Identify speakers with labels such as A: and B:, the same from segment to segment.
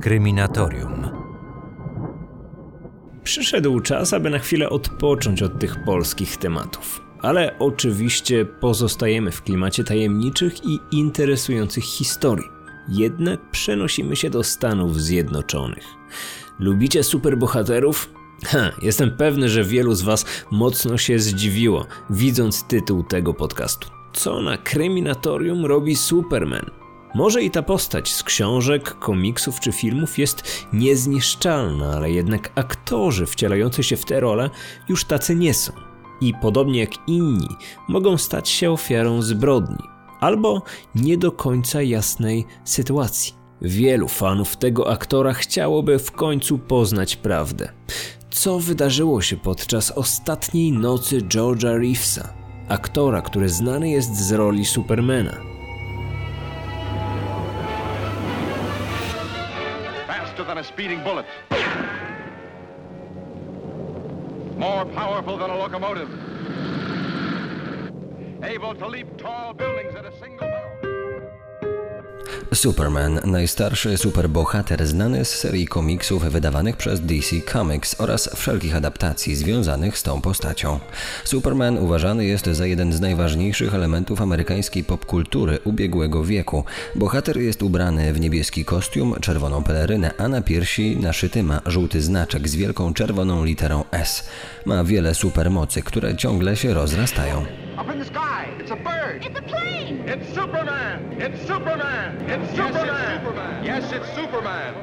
A: Kryminatorium.
B: Przyszedł czas, aby na chwilę odpocząć od tych polskich tematów. Ale oczywiście pozostajemy w klimacie tajemniczych i interesujących historii. Jednak przenosimy się do Stanów Zjednoczonych. Lubicie superbohaterów? Ha, jestem pewny, że wielu z Was mocno się zdziwiło, widząc tytuł tego podcastu. Co na kryminatorium robi Superman? Może i ta postać z książek, komiksów czy filmów jest niezniszczalna, ale jednak aktorzy wcielający się w te role już tacy nie są. I podobnie jak inni, mogą stać się ofiarą zbrodni albo nie do końca jasnej sytuacji. Wielu fanów tego aktora chciałoby w końcu poznać prawdę. Co wydarzyło się podczas ostatniej nocy George'a Reevesa, aktora, który znany jest z roli Supermana?
C: A speeding bullet. More powerful than a locomotive. Able to leap tall buildings at a single.
D: Superman, najstarszy superbohater znany z serii komiksów wydawanych przez DC Comics oraz wszelkich adaptacji związanych z tą postacią. Superman uważany jest za jeden z najważniejszych elementów amerykańskiej popkultury ubiegłego wieku. Bohater jest ubrany w niebieski kostium, czerwoną pelerynę, a na piersi naszyty ma żółty znaczek z wielką czerwoną literą S. Ma wiele supermocy, które ciągle się rozrastają.
C: Up in the sky, it's a bird.
E: It's a plane!
C: It's Superman! It's Superman! It's Superman! Yes, it's Superman!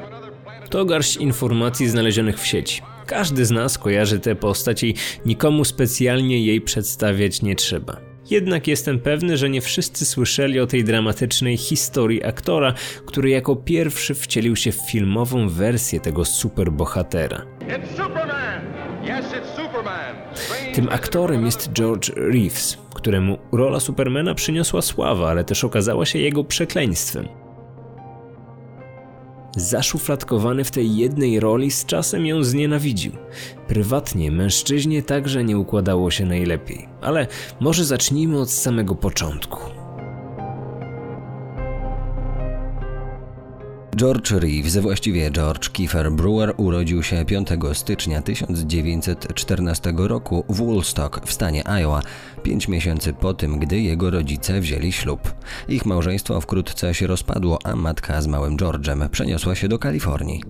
B: To garść informacji znalezionych w sieci. Każdy z nas kojarzy tę postać i nikomu specjalnie jej przedstawiać nie trzeba. Jednak jestem pewny, że nie wszyscy słyszeli o tej dramatycznej historii aktora, który jako pierwszy wcielił się w filmową wersję tego superbohatera.
C: It's Superman! Yes, it's Superman!
B: Tym aktorem jest George Reeves, któremu rola Supermana przyniosła sławę, ale też okazała się jego przekleństwem. Zaszufladkowany w tej jednej roli z czasem ją znienawidził. Prywatnie mężczyźnie także nie układało się najlepiej, ale może zacznijmy od samego początku.
D: George Reeves, właściwie George Kiefer Brewer, urodził się 5 stycznia 1914 roku w Woolstock w stanie Iowa, pięć miesięcy po tym, gdy jego rodzice wzięli ślub. Ich małżeństwo wkrótce się rozpadło, a matka z małym George'em przeniosła się do Kalifornii.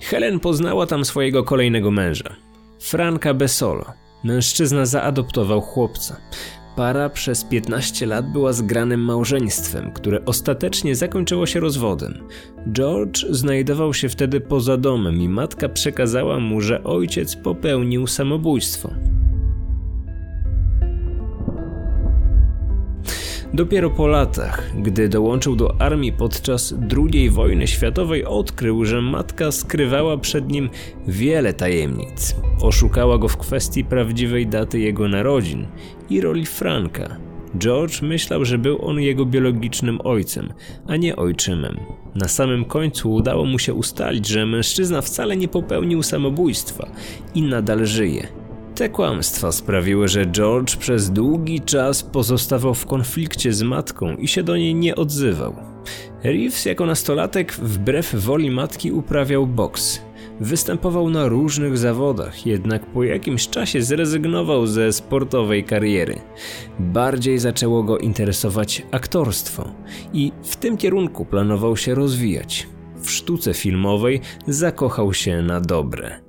B: Helen poznała tam swojego kolejnego męża, Franka Besolo. Mężczyzna zaadoptował chłopca. Para przez 15 lat była zgranym małżeństwem, które ostatecznie zakończyło się rozwodem. George znajdował się wtedy poza domem i matka przekazała mu, że ojciec popełnił samobójstwo. Dopiero po latach, gdy dołączył do armii podczas II wojny światowej, odkrył, że matka skrywała przed nim wiele tajemnic. Oszukała go w kwestii prawdziwej daty jego narodzin i roli Franka. George myślał, że był on jego biologicznym ojcem, a nie ojczymem. Na samym końcu udało mu się ustalić, że mężczyzna wcale nie popełnił samobójstwa i nadal żyje. Te kłamstwa sprawiły, że George przez długi czas pozostawał w konflikcie z matką i się do niej nie odzywał. Reeves jako nastolatek wbrew woli matki uprawiał boks. Występował na różnych zawodach, jednak po jakimś czasie zrezygnował ze sportowej kariery. Bardziej zaczęło go interesować aktorstwo i w tym kierunku planował się rozwijać. W sztuce filmowej zakochał się na dobre.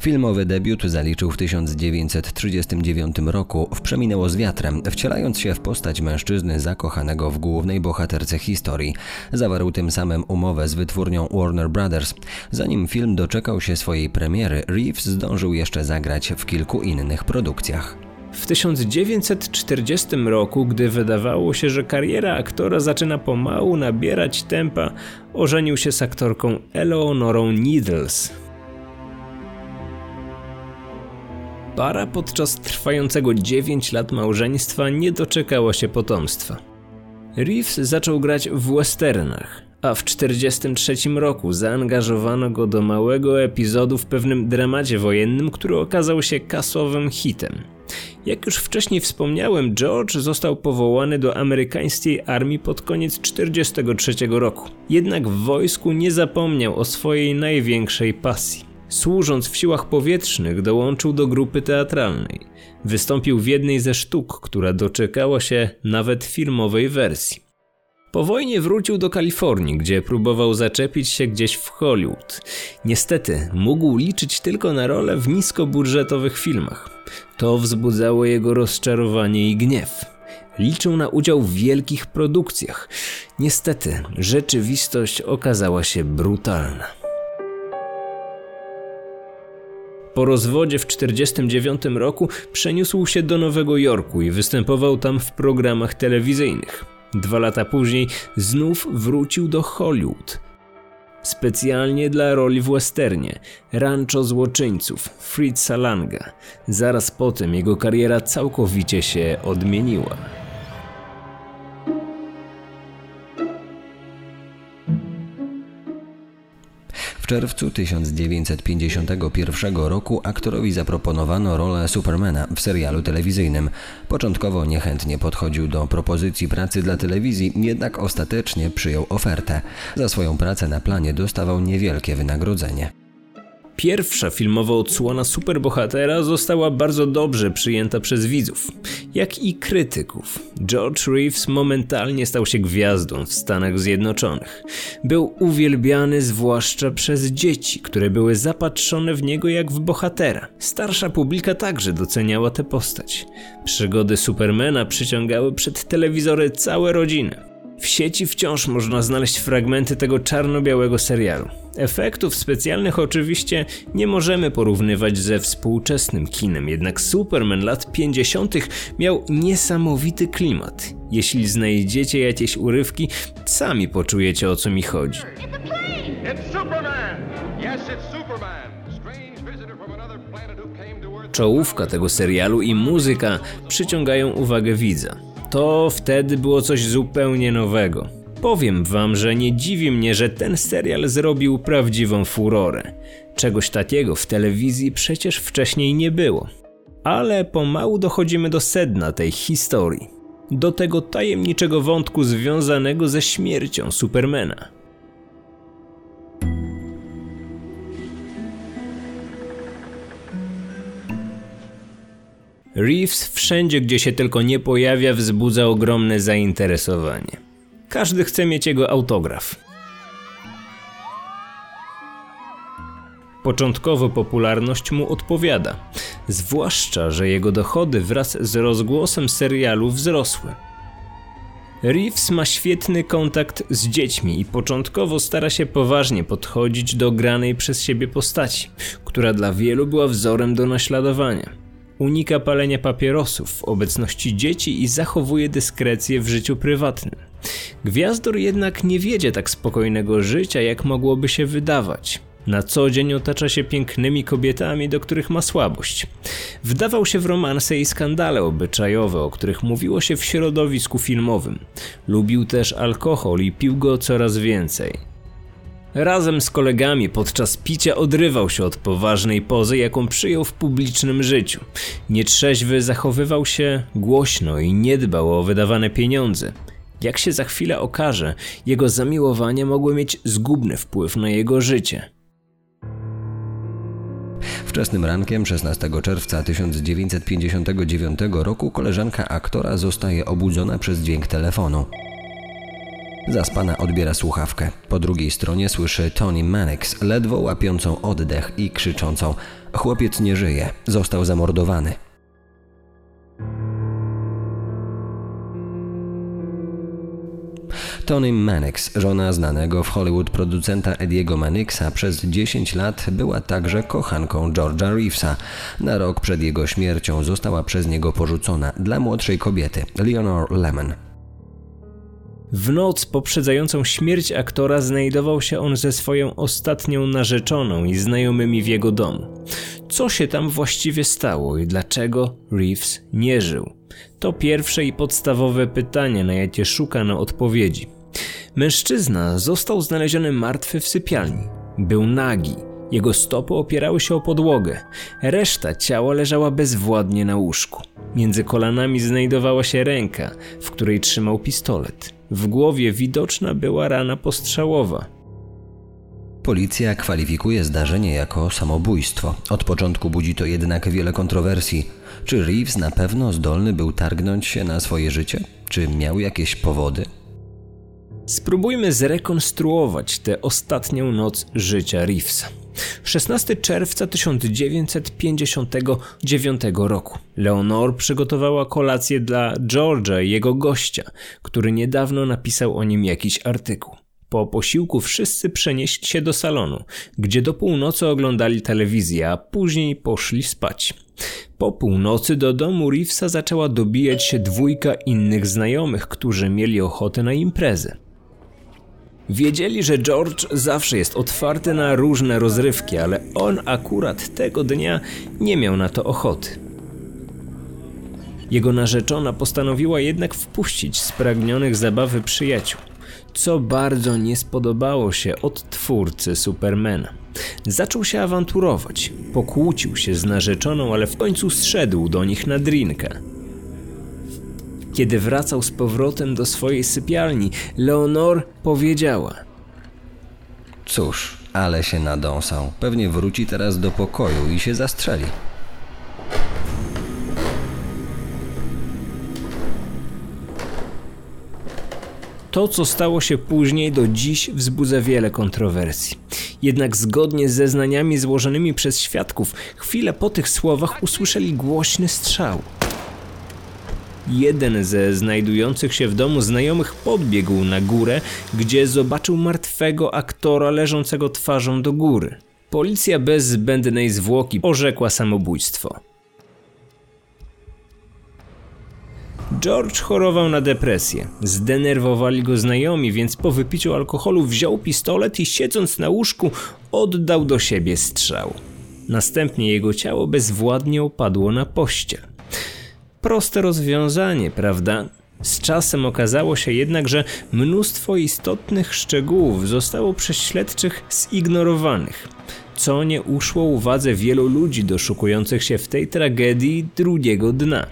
D: Filmowy debiut zaliczył w 1939 roku w Przeminęło z wiatrem, wcielając się w postać mężczyzny zakochanego w głównej bohaterce historii. Zawarł tym samym umowę z wytwórnią Warner Brothers. Zanim film doczekał się swojej premiery, Reeves zdążył jeszcze zagrać w kilku innych produkcjach.
B: W 1940 roku, gdy wydawało się, że kariera aktora zaczyna pomału nabierać tempa, ożenił się z aktorką Eleonorą Needles. Para podczas trwającego 9 lat małżeństwa nie doczekała się potomstwa. Reeves zaczął grać w westernach, a w 1943 roku zaangażowano go do małego epizodu w pewnym dramacie wojennym, który okazał się kasowym hitem. Jak już wcześniej wspomniałem, George został powołany do amerykańskiej armii pod koniec 1943 roku. Jednak w wojsku nie zapomniał o swojej największej pasji. Służąc w siłach powietrznych, dołączył do grupy teatralnej. Wystąpił w jednej ze sztuk, która doczekała się nawet filmowej wersji. Po wojnie wrócił do Kalifornii, gdzie próbował zaczepić się gdzieś w Hollywood. Niestety, mógł liczyć tylko na rolę w niskobudżetowych filmach. To wzbudzało jego rozczarowanie i gniew. Liczył na udział w wielkich produkcjach. Niestety, rzeczywistość okazała się brutalna. Po rozwodzie w 1949 roku przeniósł się do Nowego Jorku i występował tam w programach telewizyjnych. Dwa lata później znów wrócił do Hollywood. Specjalnie dla roli w westernie Rancho Złoczyńców Fritza Langa. Zaraz potem jego kariera całkowicie się odmieniła.
D: Czerwcu 1951 roku aktorowi zaproponowano rolę Supermana w serialu telewizyjnym. Początkowo niechętnie podchodził do propozycji pracy dla telewizji, jednak ostatecznie przyjął ofertę. Za swoją pracę na planie dostawał niewielkie wynagrodzenie.
B: Pierwsza filmowa odsłona superbohatera została bardzo dobrze przyjęta przez widzów, jak i krytyków. George Reeves momentalnie stał się gwiazdą w Stanach Zjednoczonych. Był uwielbiany zwłaszcza przez dzieci, które były zapatrzone w niego jak w bohatera. Starsza publika także doceniała tę postać. Przygody Supermana przyciągały przed telewizory całe rodziny. W sieci wciąż można znaleźć fragmenty tego czarno-białego serialu. Efektów specjalnych oczywiście nie możemy porównywać ze współczesnym kinem, jednak Superman lat 50. miał niesamowity klimat. Jeśli znajdziecie jakieś urywki, sami poczujecie o co mi chodzi. Czołówka tego serialu i muzyka przyciągają uwagę widza. To wtedy było coś zupełnie nowego. Powiem wam, że nie dziwi mnie, że ten serial zrobił prawdziwą furorę. Czegoś takiego w telewizji przecież wcześniej nie było. Ale pomału dochodzimy do sedna tej historii. Do tego tajemniczego wątku związanego ze śmiercią Supermana. Reeves wszędzie, gdzie się tylko nie pojawia, wzbudza ogromne zainteresowanie. Każdy chce mieć jego autograf. Początkowo popularność mu odpowiada, zwłaszcza, że jego dochody wraz z rozgłosem serialu wzrosły. Reeves ma świetny kontakt z dziećmi i początkowo stara się poważnie podchodzić do granej przez siebie postaci, która dla wielu była wzorem do naśladowania. Unika palenia papierosów w obecności dzieci i zachowuje dyskrecję w życiu prywatnym. Gwiazdor jednak nie wiedzie tak spokojnego życia, jak mogłoby się wydawać. Na co dzień otacza się pięknymi kobietami, do których ma słabość. Wdawał się w romanse i skandale obyczajowe, o których mówiło się w środowisku filmowym. Lubił też alkohol i pił go coraz więcej. Razem z kolegami podczas picia odrywał się od poważnej pozy, jaką przyjął w publicznym życiu. Nietrzeźwy zachowywał się głośno i nie dbał o wydawane pieniądze. Jak się za chwilę okaże, jego zamiłowania mogły mieć zgubny wpływ na jego życie.
D: Wczesnym rankiem 16 czerwca 1959 roku koleżanka aktora zostaje obudzona przez dźwięk telefonu. Zaspana odbiera słuchawkę. Po drugiej stronie słyszy Tony Mannix, ledwo łapiącą oddech i krzyczącą: Chłopiec nie żyje, został zamordowany. Tony Mannix, żona znanego w Hollywood producenta Ediego Mannixa, przez 10 lat była także kochanką George'a Reevesa. Na rok przed jego śmiercią została przez niego porzucona dla młodszej kobiety, Leonor Lemon.
B: W noc poprzedzającą śmierć aktora znajdował się on ze swoją ostatnią narzeczoną i znajomymi w jego domu. Co się tam właściwie stało i dlaczego Reeves nie żył? To pierwsze i podstawowe pytanie, na jakie szukano odpowiedzi. Mężczyzna został znaleziony martwy w sypialni. Był nagi. Jego stopy opierały się o podłogę, reszta ciała leżała bezwładnie na łóżku. Między kolanami znajdowała się ręka, w której trzymał pistolet. W głowie widoczna była rana postrzałowa.
D: Policja kwalifikuje zdarzenie jako samobójstwo. Od początku budzi to jednak wiele kontrowersji. Czy Reeves na pewno zdolny był targnąć się na swoje życie? Czy miał jakieś powody?
B: Spróbujmy zrekonstruować tę ostatnią noc życia Reevesa. 16 czerwca 1959 roku. Leonor przygotowała kolację dla George'a i jego gościa, który niedawno napisał o nim jakiś artykuł. Po posiłku wszyscy przenieśli się do salonu, gdzie do północy oglądali telewizję, a później poszli spać. Po północy do domu Reevesa zaczęła dobijać się dwójka innych znajomych, którzy mieli ochotę na imprezę. Wiedzieli, że George zawsze jest otwarty na różne rozrywki, ale on akurat tego dnia nie miał na to ochoty. Jego narzeczona postanowiła jednak wpuścić spragnionych zabawy przyjaciół, co bardzo nie spodobało się odtwórcy Supermana. Zaczął się awanturować, pokłócił się z narzeczoną, ale w końcu zszedł do nich na drinkę. Kiedy wracał z powrotem do swojej sypialni, Leonor powiedziała:
D: Cóż, ale się nadąsał. Pewnie wróci teraz do pokoju i się zastrzeli.
B: To, co stało się później, do dziś wzbudza wiele kontrowersji. Jednak zgodnie z zeznaniami złożonymi przez świadków, chwilę po tych słowach usłyszeli głośny strzał. Jeden ze znajdujących się w domu znajomych podbiegł na górę, gdzie zobaczył martwego aktora leżącego twarzą do góry. Policja bez zbędnej zwłoki orzekła samobójstwo. George chorował na depresję. Zdenerwowali go znajomi, więc po wypiciu alkoholu wziął pistolet i siedząc na łóżku oddał do siebie strzał. Następnie jego ciało bezwładnie opadło na pościel. Proste rozwiązanie, prawda? Z czasem okazało się jednak, że mnóstwo istotnych szczegółów zostało przez śledczych zignorowanych, co nie uszło uwadze wielu ludzi doszukujących się w tej tragedii drugiego dna.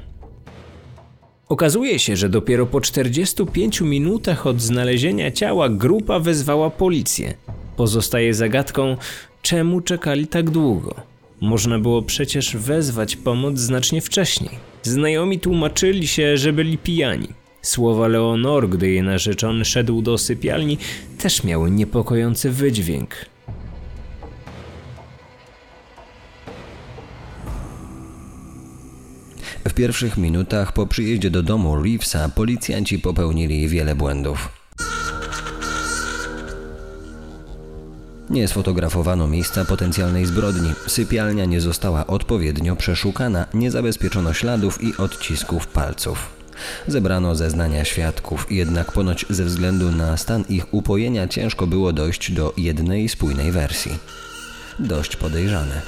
B: Okazuje się, że dopiero po 45 minutach od znalezienia ciała grupa wezwała policję. Pozostaje zagadką, czemu czekali tak długo. Można było przecież wezwać pomoc znacznie wcześniej. Znajomi tłumaczyli się, że byli pijani. Słowa Leonor, gdy jej narzeczony szedł do sypialni, też miały niepokojący wydźwięk.
D: W pierwszych minutach po przyjeździe do domu Reevesa policjanci popełnili wiele błędów. Nie sfotografowano miejsca potencjalnej zbrodni, sypialnia nie została odpowiednio przeszukana, nie zabezpieczono śladów i odcisków palców. Zebrano zeznania świadków, jednak ponoć ze względu na stan ich upojenia ciężko było dojść do jednej spójnej wersji. Dość podejrzane.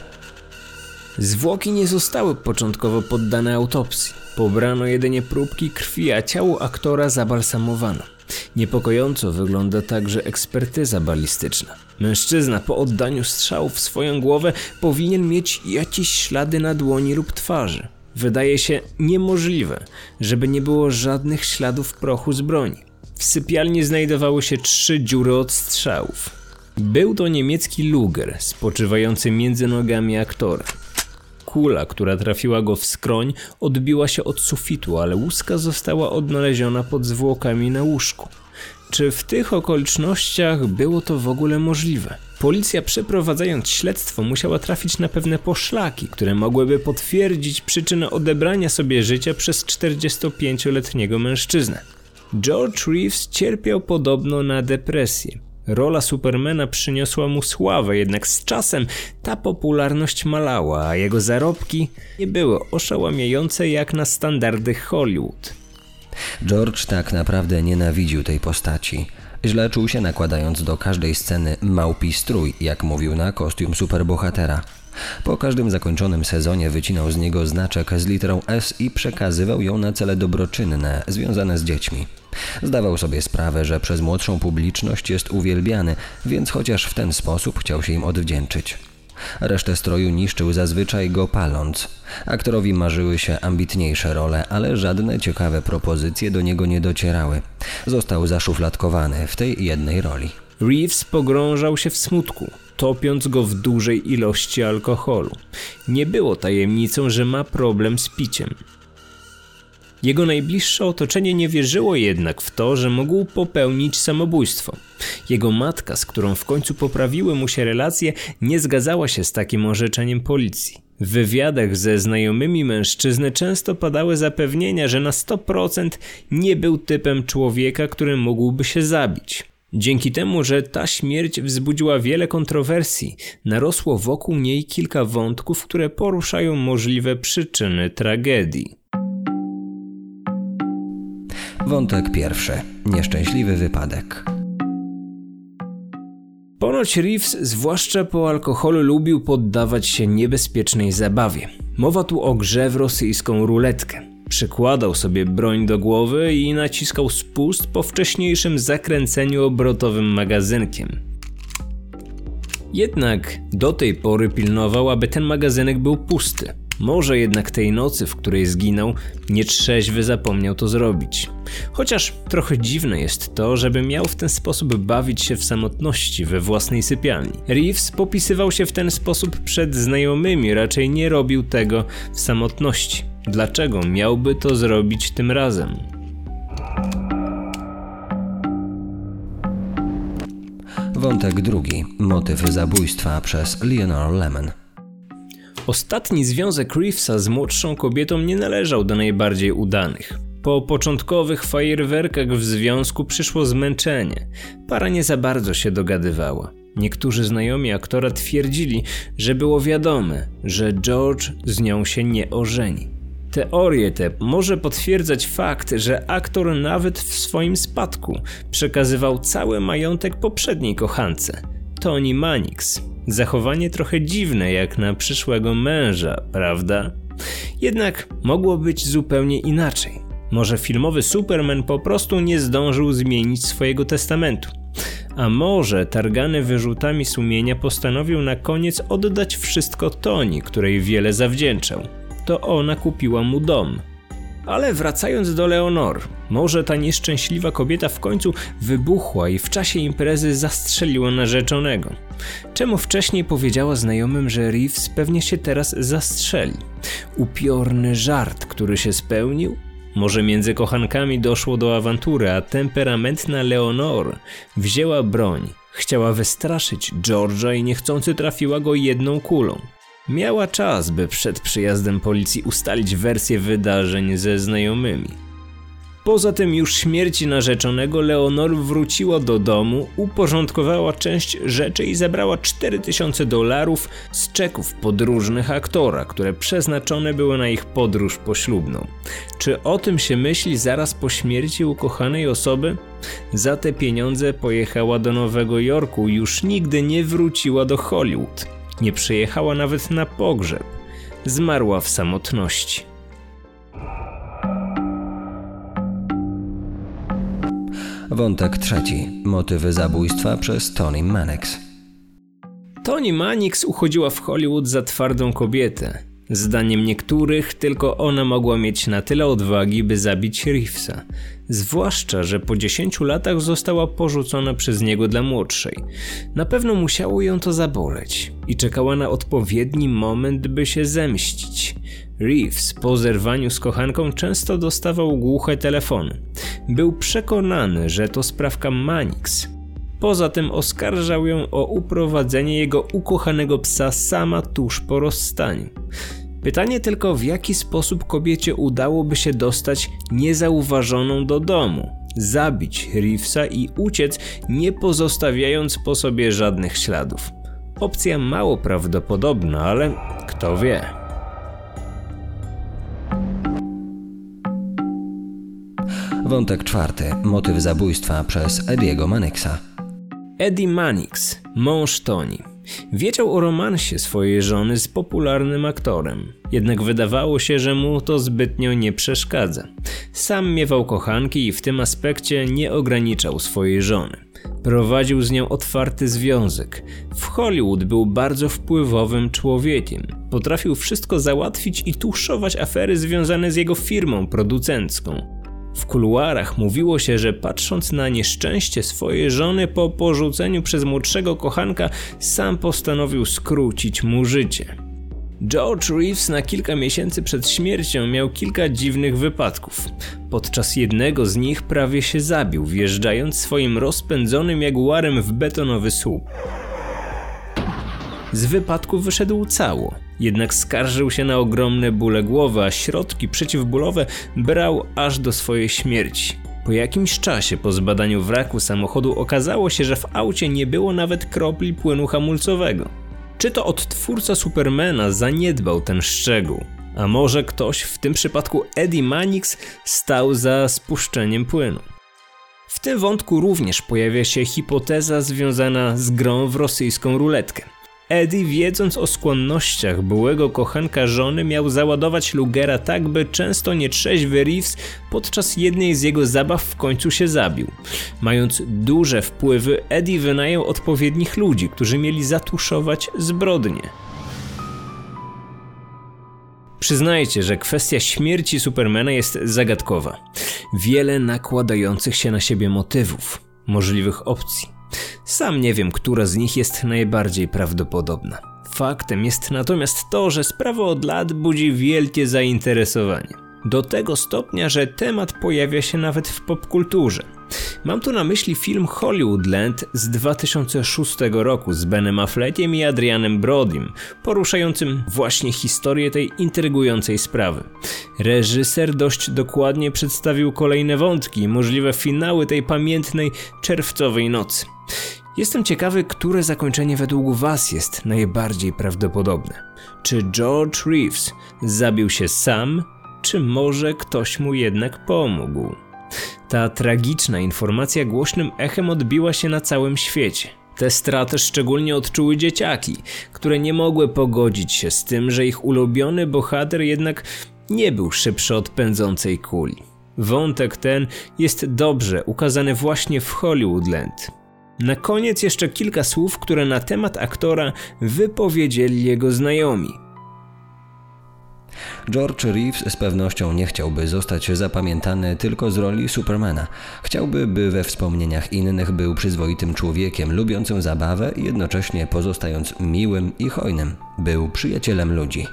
B: Zwłoki nie zostały początkowo poddane autopsji. Pobrano jedynie próbki krwi, a ciało aktora zabalsamowano. Niepokojąco wygląda także ekspertyza balistyczna. Mężczyzna po oddaniu strzału w swoją głowę powinien mieć jakieś ślady na dłoni lub twarzy. Wydaje się niemożliwe, żeby nie było żadnych śladów prochu z broni. W sypialni znajdowały się trzy dziury od strzałów. Był to niemiecki Luger, spoczywający między nogami aktora. Kula, która trafiła go w skroń, odbiła się od sufitu, ale łuska została odnaleziona pod zwłokami na łóżku. Czy w tych okolicznościach było to w ogóle możliwe? Policja przeprowadzając śledztwo musiała trafić na pewne poszlaki, które mogłyby potwierdzić przyczynę odebrania sobie życia przez 45-letniego mężczyznę. George Reeves cierpiał podobno na depresję. Rola Supermana przyniosła mu sławę, jednak z czasem ta popularność malała, a jego zarobki nie były oszałamiające jak na standardy Hollywood.
D: George tak naprawdę nienawidził tej postaci. Źle czuł się nakładając do każdej sceny małpi strój, jak mówił na kostium superbohatera. Po każdym zakończonym sezonie wycinał z niego znaczek z literą S i przekazywał ją na cele dobroczynne związane z dziećmi. Zdawał sobie sprawę, że przez młodszą publiczność jest uwielbiany, więc chociaż w ten sposób chciał się im odwdzięczyć. Resztę stroju niszczył zazwyczaj go paląc. Aktorowi marzyły się ambitniejsze role, ale żadne ciekawe propozycje do niego nie docierały. Został zaszufladkowany w tej jednej roli.
B: Reeves pogrążał się w smutku, topiąc go w dużej ilości alkoholu. Nie było tajemnicą, że ma problem z piciem. Jego najbliższe otoczenie nie wierzyło jednak w to, że mógł popełnić samobójstwo. Jego matka, z którą w końcu poprawiły mu się relacje, nie zgadzała się z takim orzeczeniem policji. W wywiadach ze znajomymi mężczyzny często padały zapewnienia, że na 100% nie był typem człowieka, który mógłby się zabić. Dzięki temu, że ta śmierć wzbudziła wiele kontrowersji, narosło wokół niej kilka wątków, które poruszają możliwe przyczyny tragedii.
D: Wątek pierwszy. Nieszczęśliwy wypadek.
B: Ponoć Reeves, zwłaszcza po alkoholu, lubił poddawać się niebezpiecznej zabawie. Mowa tu o grze w rosyjską ruletkę. Przykładał sobie broń do głowy i naciskał spust po wcześniejszym zakręceniu obrotowym magazynkiem. Jednak do tej pory pilnował, aby ten magazynek był pusty. Może jednak tej nocy, w której zginął, nietrzeźwy zapomniał to zrobić. Chociaż trochę dziwne jest to, żeby miał w ten sposób bawić się w samotności we własnej sypialni. Reeves popisywał się w ten sposób przed znajomymi, raczej nie robił tego w samotności. Dlaczego miałby to zrobić tym razem?
D: Wątek drugi. Motyw zabójstwa przez Leonore Lemon.
B: Ostatni związek Reevesa z młodszą kobietą nie należał do najbardziej udanych. Po początkowych fajerwerkach w związku przyszło zmęczenie. Para nie za bardzo się dogadywała. Niektórzy znajomi aktora twierdzili, że było wiadome, że George z nią się nie ożeni. Teorię tę może potwierdzać fakt, że aktor nawet w swoim spadku przekazywał cały majątek poprzedniej kochance, Tony Mannix. Zachowanie trochę dziwne jak na przyszłego męża, prawda? Jednak mogło być zupełnie inaczej. Może filmowy Superman po prostu nie zdążył zmienić swojego testamentu. A może targany wyrzutami sumienia postanowił na koniec oddać wszystko Toni, której wiele zawdzięczał. To ona kupiła mu dom, ale wracając do Leonor, może ta nieszczęśliwa kobieta w końcu wybuchła i w czasie imprezy zastrzeliła narzeczonego. Czemu wcześniej powiedziała znajomym, że Reeves pewnie się teraz zastrzeli? Upiorny żart, który się spełnił? Może między kochankami doszło do awantury, a temperamentna Leonor wzięła broń. Chciała wystraszyć George'a i niechcący trafiła go jedną kulą. Miała czas, by przed przyjazdem policji ustalić wersję wydarzeń ze znajomymi. Poza tym już śmierci narzeczonego Leonor wróciła do domu, uporządkowała część rzeczy i zebrała 4000 dolarów z czeków podróżnych aktora, które przeznaczone były na ich podróż poślubną. Czy o tym się myśli zaraz po śmierci ukochanej osoby? Za te pieniądze pojechała do Nowego Jorku już nigdy nie wróciła do Hollywood. Nie przyjechała nawet na pogrzeb. Zmarła w samotności.
D: Wątek trzeci. Motywy zabójstwa przez Tony Mannix.
B: Tony Mannix uchodziła w Hollywood za twardą kobietę. Zdaniem niektórych tylko ona mogła mieć na tyle odwagi, by zabić Reevesa. Zwłaszcza, że po 10 latach została porzucona przez niego dla młodszej. Na pewno musiało ją to zaboleć i czekała na odpowiedni moment, by się zemścić. Reeves po zerwaniu z kochanką często dostawał głuche telefony. Był przekonany, że to sprawka Manix. Poza tym oskarżał ją o uprowadzenie jego ukochanego psa sama tuż po rozstaniu. Pytanie tylko, w jaki sposób kobiecie udałoby się dostać niezauważoną do domu, zabić Reevesa i uciec, nie pozostawiając po sobie żadnych śladów. Opcja mało prawdopodobna, ale kto wie.
D: Wątek czwarty. Motyw zabójstwa przez Ediego Manixa.
B: Eddie Mannix, mąż Toni. Wiedział o romansie swojej żony z popularnym aktorem, jednak wydawało się, że mu to zbytnio nie przeszkadza. Sam miewał kochanki i w tym aspekcie nie ograniczał swojej żony. Prowadził z nią otwarty związek. W Hollywood był bardzo wpływowym człowiekiem. Potrafił wszystko załatwić i tuszować afery związane z jego firmą producencką. W kuluarach mówiło się, że patrząc na nieszczęście swojej żony po porzuceniu przez młodszego kochanka, sam postanowił skrócić mu życie. George Reeves na kilka miesięcy przed śmiercią miał kilka dziwnych wypadków. Podczas jednego z nich prawie się zabił, wjeżdżając swoim rozpędzonym jaguarem w betonowy słup. Z wypadku wyszedł cało, jednak skarżył się na ogromne bóle głowy, a środki przeciwbólowe brał aż do swojej śmierci. Po jakimś czasie po zbadaniu wraku samochodu okazało się, że w aucie nie było nawet kropli płynu hamulcowego. Czy to odtwórca Supermana zaniedbał ten szczegół? A może ktoś, w tym przypadku Eddie Mannix, stał za spuszczeniem płynu? W tym wątku również pojawia się hipoteza związana z grą w rosyjską ruletkę. Eddie, wiedząc o skłonnościach byłego kochanka żony, miał załadować Lugera tak, by często nietrzeźwy Reeves podczas jednej z jego zabaw w końcu się zabił. Mając duże wpływy, Eddie wynajął odpowiednich ludzi, którzy mieli zatuszować zbrodnie. Przyznajcie, że kwestia śmierci Supermana jest zagadkowa. Wiele nakładających się na siebie motywów, możliwych opcji. Sam nie wiem, która z nich jest najbardziej prawdopodobna. Faktem jest natomiast to, że sprawa od lat budzi wielkie zainteresowanie. Do tego stopnia, że temat pojawia się nawet w popkulturze. Mam tu na myśli film Hollywoodland z 2006 roku z Benem Affleckiem i Adrianem Brodym, poruszającym właśnie historię tej intrygującej sprawy. Reżyser dość dokładnie przedstawił kolejne wątki i możliwe finały tej pamiętnej czerwcowej nocy. Jestem ciekawy, które zakończenie według Was jest najbardziej prawdopodobne. Czy George Reeves zabił się sam, czy może ktoś mu jednak pomógł? Ta tragiczna informacja głośnym echem odbiła się na całym świecie. Tę stratę szczególnie odczuły dzieciaki, które nie mogły pogodzić się z tym, że ich ulubiony bohater jednak nie był szybszy od pędzącej kuli. Wątek ten jest dobrze ukazany właśnie w Hollywoodland. Na koniec jeszcze kilka słów, które na temat aktora wypowiedzieli jego znajomi.
D: George Reeves z pewnością nie chciałby zostać zapamiętany tylko z roli Supermana. Chciałby, by we wspomnieniach innych był przyzwoitym człowiekiem, lubiącym zabawę jednocześnie pozostając miłym i hojnym. Był przyjacielem ludzi.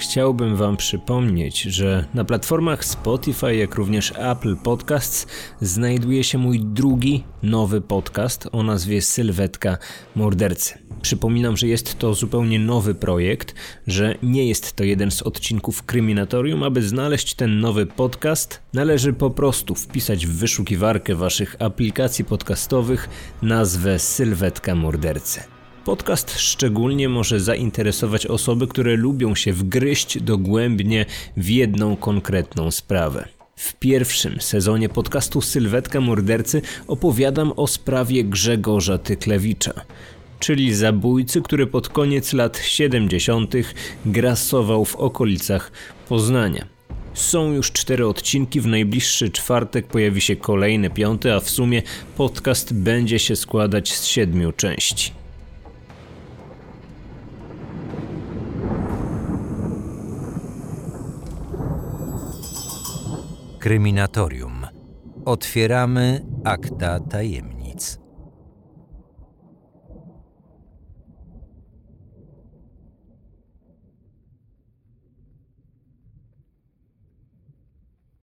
B: Chciałbym Wam przypomnieć, że na platformach Spotify, jak również Apple Podcasts znajduje się mój drugi nowy podcast o nazwie Sylwetka Mordercy. Przypominam, że jest to zupełnie nowy projekt, że nie jest to jeden z odcinków Kryminatorium. Aby znaleźć ten nowy podcast, należy po prostu wpisać w wyszukiwarkę Waszych aplikacji podcastowych nazwę Sylwetka Mordercy. Podcast szczególnie może zainteresować osoby, które lubią się wgryźć dogłębnie w jedną konkretną sprawę. W pierwszym sezonie podcastu Sylwetka Mordercy opowiadam o sprawie Grzegorza Tyklewicza, czyli zabójcy, który pod koniec lat 70. grasował w okolicach Poznania. Są już cztery odcinki, w najbliższy czwartek pojawi się kolejny piąty, a w sumie podcast będzie się składać z siedmiu części.
A: Kryminatorium. Otwieramy akta tajemnic.